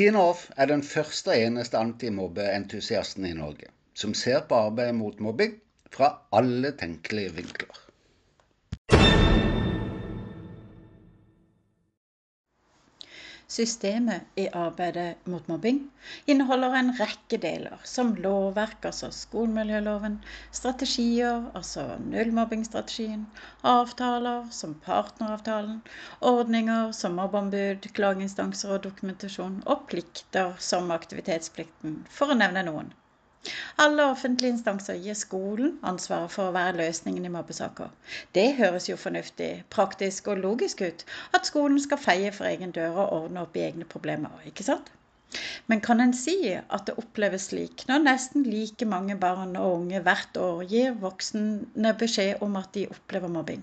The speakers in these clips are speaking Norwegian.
Tine Off er den første og eneste antimobbeentusiasten i Norge som ser på arbeidet mot mobbing fra alle tenkelige vinkler. Systemet i arbeidet mot mobbing inneholder en rekke deler, som lovverk, altså skolemiljøloven, strategier, altså nullmobbingsstrategien, avtaler, som partneravtalen, ordninger som mobbeombud, klageinstanser og dokumentasjon, og plikter som aktivitetsplikten, for å nevne noen. Alle offentlige instanser gir skolen ansvaret for å være løsningen i mobbesaker. Det høres jo fornuftig, praktisk og logisk ut at skolen skal feie for egen dør og ordne opp i egne problemer, ikke sant? Men kan en si at det oppleves slik når nesten like mange barn og unge hvert år gir voksne beskjed om at de opplever mobbing?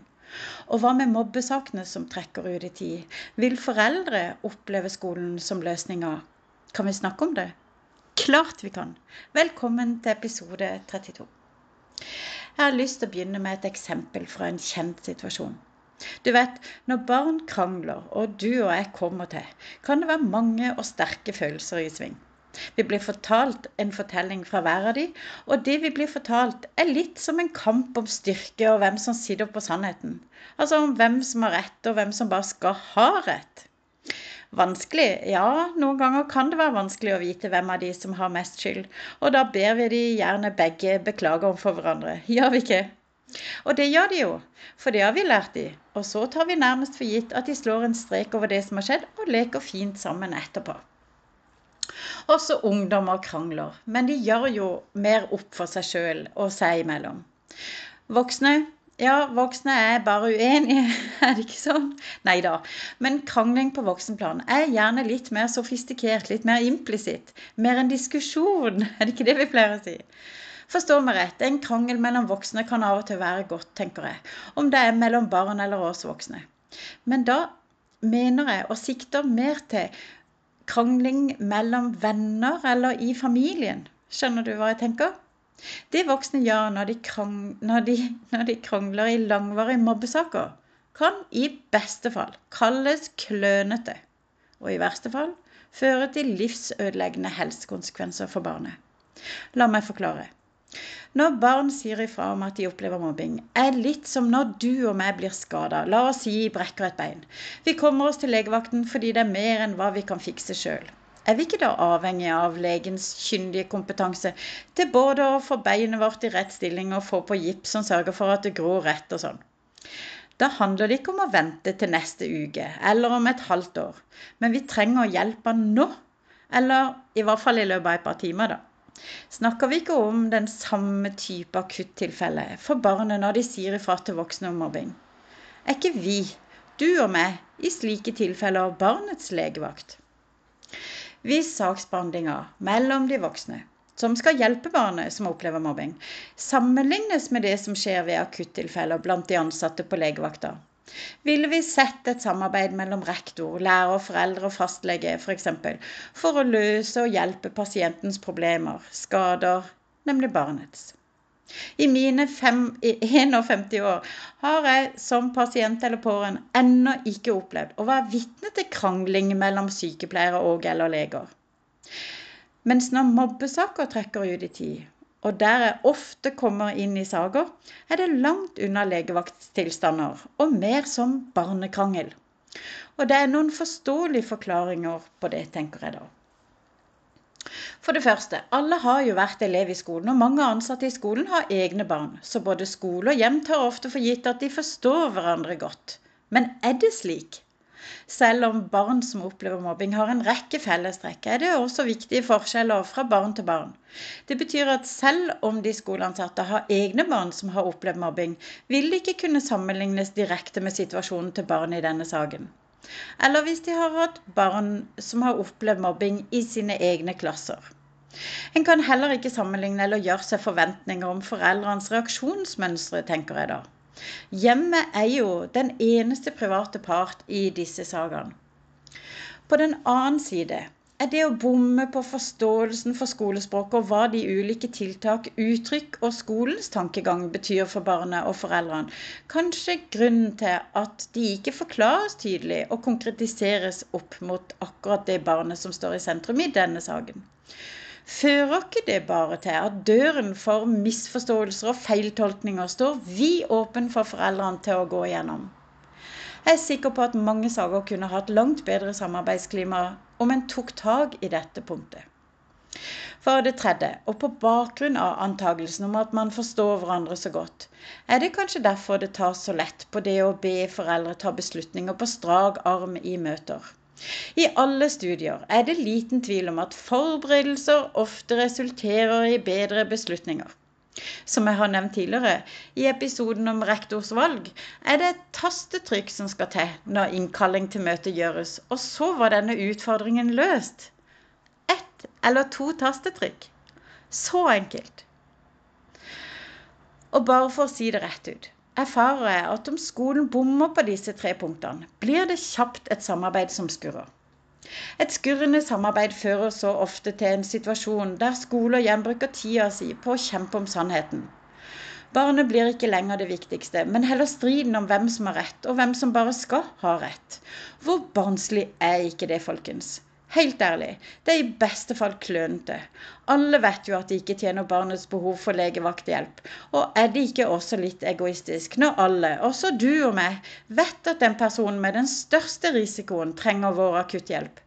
Og hva med mobbesakene som trekker ut i tid? Vil foreldre oppleve skolen som løsninga? Kan vi snakke om det? Klart vi kan! Velkommen til episode 32. Jeg har lyst til å begynne med et eksempel fra en kjent situasjon. Du vet, når barn krangler, og du og jeg kommer til, kan det være mange og sterke følelser i sving. Vi blir fortalt en fortelling fra hver av de, og det vi blir fortalt, er litt som en kamp om styrke og hvem som sitter på sannheten. Altså om hvem som har rett, og hvem som bare skal ha rett. Vanskelig? Ja, noen ganger kan det være vanskelig å vite hvem av de som har mest skyld. Og da ber vi de gjerne begge beklage overfor hverandre. Gjør vi ikke? Og det gjør de jo, for det har vi lært de. Og så tar vi nærmest for gitt at de slår en strek over det som har skjedd, og leker fint sammen etterpå. Også ungdommer krangler, men de gjør jo mer opp for seg sjøl og seg imellom. Voksne ja, voksne er bare uenige, er det ikke sånn? Nei da. Men krangling på voksenplan er gjerne litt mer sofistikert, litt mer implisitt. Mer en diskusjon, er det ikke det vi pleier å si? Forstå meg rett, en krangel mellom voksne kan av og til være godt, tenker jeg. Om det er mellom barn eller oss voksne. Men da mener jeg og sikter mer til krangling mellom venner eller i familien. Skjønner du hva jeg tenker? Det voksne gjør når de, når, de, når de, krangler i langvarige mobbesaker, kan i beste fall kalles klønete, og i verste fall føre til livsødeleggende helsekonsekvenser for barnet. La meg forklare. Når barn sier ifra om at de opplever mobbing, er litt som når du og meg blir skada. La oss si brekker et bein. Vi kommer oss til legevakten fordi det er mer enn hva vi kan fikse sjøl er vi ikke da avhengig av legens kyndige kompetanse til både å få beinet vårt i rett stilling og få på gips som sørger for at det gror rett og sånn? Da handler det ikke om å vente til neste uke eller om et halvt år, men vi trenger hjelpa nå. Eller i hvert fall i løpet av et par timer, da. Snakker vi ikke om den samme type akuttilfelle for barnet når de sier ifra til voksne om mobbing? Er ikke vi, du og meg, i slike tilfeller barnets legevakt? Hvis saksbehandlinga mellom de voksne som skal hjelpe barnet som opplever mobbing, sammenlignes med det som skjer ved akuttilfeller blant de ansatte på legevakta. Ville vi sett et samarbeid mellom rektor, lærer, foreldre og fastlege f.eks. For, for å løse og hjelpe pasientens problemer, skader, nemlig barnets? I mine fem, 51 år har jeg som pasient eller pårørende ennå ikke opplevd å være vitne til krangling mellom sykepleiere og eller leger. Mens når mobbesaker trekker ut i tid, og der jeg ofte kommer inn i saker, er det langt unna legevakttilstander og mer som barnekrangel. Og det er noen forståelige forklaringer på det, tenker jeg da. For det første, alle har jo vært elev i skolen, og mange ansatte i skolen har egne barn. Så både skole og hjem tar ofte for gitt at de forstår hverandre godt. Men er det slik? Selv om barn som opplever mobbing har en rekke fellestrekk, er det også viktige forskjeller fra barn til barn. Det betyr at selv om de skoleansatte har egne barn som har opplevd mobbing, vil det ikke kunne sammenlignes direkte med situasjonen til barn i denne saken. Eller hvis de har hatt barn som har opplevd mobbing i sine egne klasser. En kan heller ikke sammenligne eller gjøre seg forventninger om foreldrenes reaksjonsmønstre, tenker jeg da. Hjemmet er jo den eneste private part i disse sakene. På den annen side er det å bomme på forståelsen for skolespråket og hva de ulike tiltak, uttrykk og skolens tankegang betyr for barnet og foreldrene, kanskje grunnen til at de ikke forklares tydelig og konkretiseres opp mot akkurat det barnet som står i sentrum i denne saken. Fører ikke det bare til at døren for misforståelser og feiltolkninger står vid åpen for foreldrene til å gå igjennom? Jeg er sikker på at mange saker kunne hatt langt bedre samarbeidsklima om en tok tak i dette punktet. For det tredje, og på bakgrunn av antagelsen om at man forstår hverandre så godt, er det kanskje derfor det tas så lett på det å be foreldre ta beslutninger på strak arm i møter. I alle studier er det liten tvil om at forberedelser ofte resulterer i bedre beslutninger. Som jeg har nevnt tidligere i episoden om rektors valg, er det et tastetrykk som skal til når innkalling til møte gjøres, og så var denne utfordringen løst. Ett eller to tastetrykk. Så enkelt. Og bare for å si det rett ut erfarer jeg at om skolen bommer på disse tre punktene, blir det kjapt et samarbeid som skurrer. Et skurrende samarbeid fører så ofte til en situasjon der skole og hjem bruker tida si på å kjempe om sannheten. Barnet blir ikke lenger det viktigste, men heller striden om hvem som har rett, og hvem som bare skal ha rett. Hvor barnslig er ikke det, folkens? Helt ærlig, det er i beste fall klønete. Alle vet jo at de ikke tjener barnets behov for legevakthjelp. Og er det ikke også litt egoistisk når alle, også du og meg, vet at den personen med den største risikoen trenger vår akutthjelp?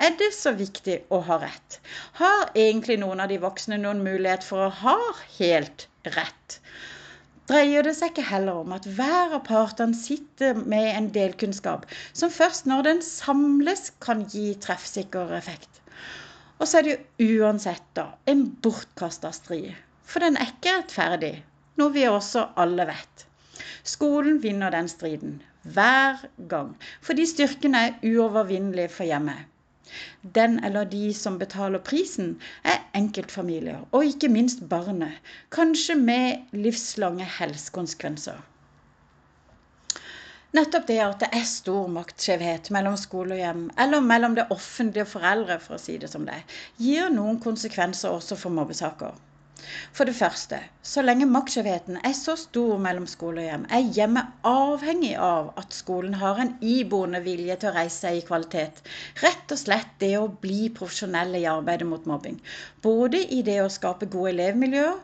Er det så viktig å ha rett? Har egentlig noen av de voksne noen mulighet for å ha helt rett? dreier det seg ikke heller om at hver av partene sitter med en delkunnskap som først når den samles, kan gi treffsikker effekt. Og så er det jo uansett da en bortkasta strid. For den er ikke rettferdig, noe vi også alle vet. Skolen vinner den striden hver gang, fordi styrken er uovervinnelig for hjemmet. Den eller de som betaler prisen, er enkeltfamilier, og ikke minst barnet, kanskje med livslange helsekonsekvenser. Nettopp det at det er stor maktskjevhet mellom skole og hjem, eller mellom det offentlige og foreldre, for å si det som det, gir noen konsekvenser også for mobbesaker. For det første, så lenge maktskjevheten er så stor mellom skole og hjem, er hjemmet avhengig av at skolen har en iboende vilje til å reise seg i kvalitet. Rett og slett det å bli profesjonelle i arbeidet mot mobbing. Både i det å skape gode elevmiljøer,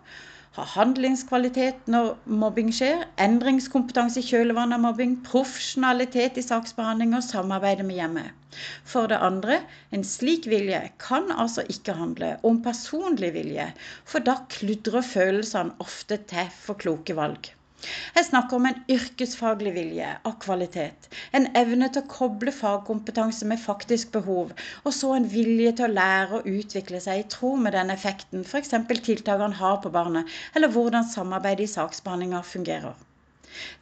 ha handlingskvalitet når mobbing skjer, endringskompetanse i kjølvannet av mobbing, profesjonalitet i saksbehandling og samarbeide med hjemmet. For det andre, en slik vilje kan altså ikke handle om personlig vilje, for da kludrer følelsene ofte til for kloke valg. Jeg snakker om en yrkesfaglig vilje av kvalitet. En evne til å koble fagkompetanse med faktisk behov, og så en vilje til å lære og utvikle seg i tro med den effekten f.eks. tiltakene har på barnet, eller hvordan samarbeidet i saksbehandlinga fungerer.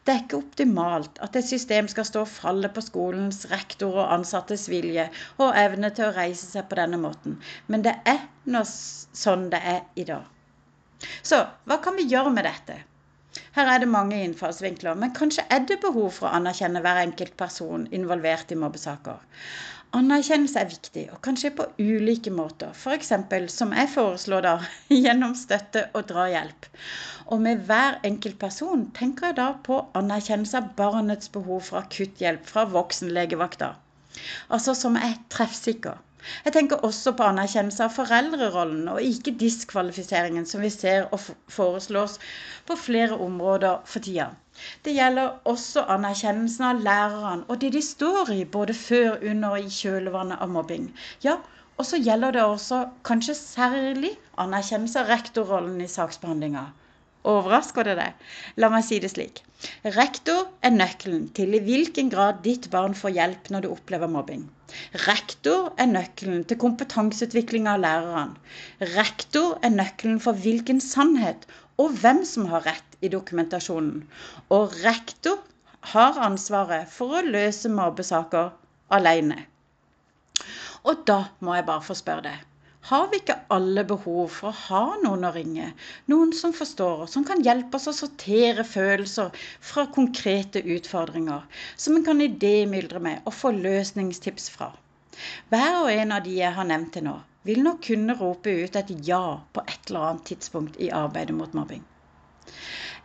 Det er ikke optimalt at et system skal stå og falle på skolens rektor og ansattes vilje og evne til å reise seg på denne måten, men det er nå sånn det er i dag. Så hva kan vi gjøre med dette? Her er det mange innfallsvinkler, men kanskje er det behov for å anerkjenne hver enkelt person involvert i mobbesaker. Anerkjennelse er viktig, og kan skje på ulike måter. F.eks. som jeg foreslår da, gjennom støtte og drahjelp. Og med hver enkelt person tenker jeg da på anerkjennelse av barnets behov for akutthjelp fra voksenlegevakta. Altså som er treffsikker. Jeg tenker også på anerkjennelse av foreldrerollen, og ikke diskvalifiseringen som vi ser og foreslås på flere områder for tida. Det gjelder også anerkjennelsen av lærerne og det de står i, både før, under og i kjølvannet av mobbing. Ja, og så gjelder det også kanskje særlig anerkjennelse av rektorrollen i saksbehandlinga. Overrasker det deg? La meg si det slik. Rektor er nøkkelen til i hvilken grad ditt barn får hjelp når du opplever mobbing. Rektor er nøkkelen til kompetanseutvikling av lærerne. Rektor er nøkkelen for hvilken sannhet og hvem som har rett i dokumentasjonen. Og rektor har ansvaret for å løse mobbesaker alene. Og da må jeg bare få spørre deg. Har vi ikke alle behov for å ha noen å ringe? Noen som forstår oss, som kan hjelpe oss å sortere følelser fra konkrete utfordringer. Som en kan idémyldre med og få løsningstips fra. Hver og en av de jeg har nevnt til nå, vil nok kunne rope ut et ja på et eller annet tidspunkt i arbeidet mot mobbing.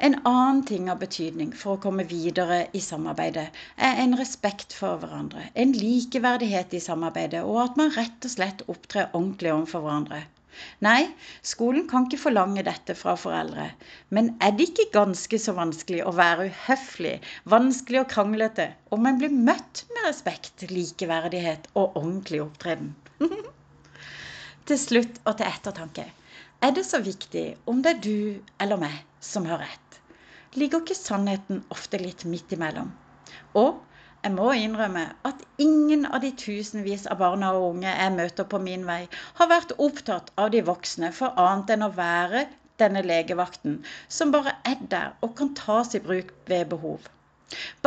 En annen ting av betydning for å komme videre i samarbeidet, er en respekt for hverandre, en likeverdighet i samarbeidet, og at man rett og slett opptrer ordentlig overfor hverandre. Nei, skolen kan ikke forlange dette fra foreldre. Men er det ikke ganske så vanskelig å være uhøflig, vanskelig og kranglete, om en blir møtt med respekt, likeverdighet og ordentlig opptreden? til slutt og til ettertanke. Er det så viktig om det er du eller meg som har rett? Ligger ikke sannheten ofte litt midt imellom? Og jeg må innrømme at ingen av de tusenvis av barna og unge jeg møter på min vei, har vært opptatt av de voksne for annet enn å være denne legevakten, som bare er der og kan tas i bruk ved behov.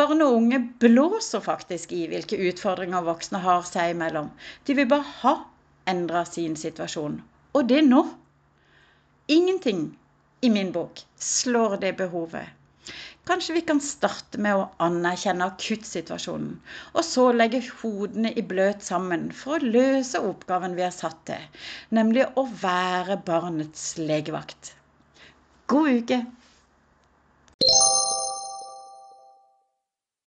Barn og unge blåser faktisk i hvilke utfordringer voksne har seg imellom. De vil bare ha endra sin situasjon. Og det nå. Ingenting i min bok slår det behovet. Kanskje vi kan starte med å anerkjenne akuttsituasjonen, og så legge hodene i bløt sammen for å løse oppgaven vi er satt til, nemlig å være barnets legevakt. God uke!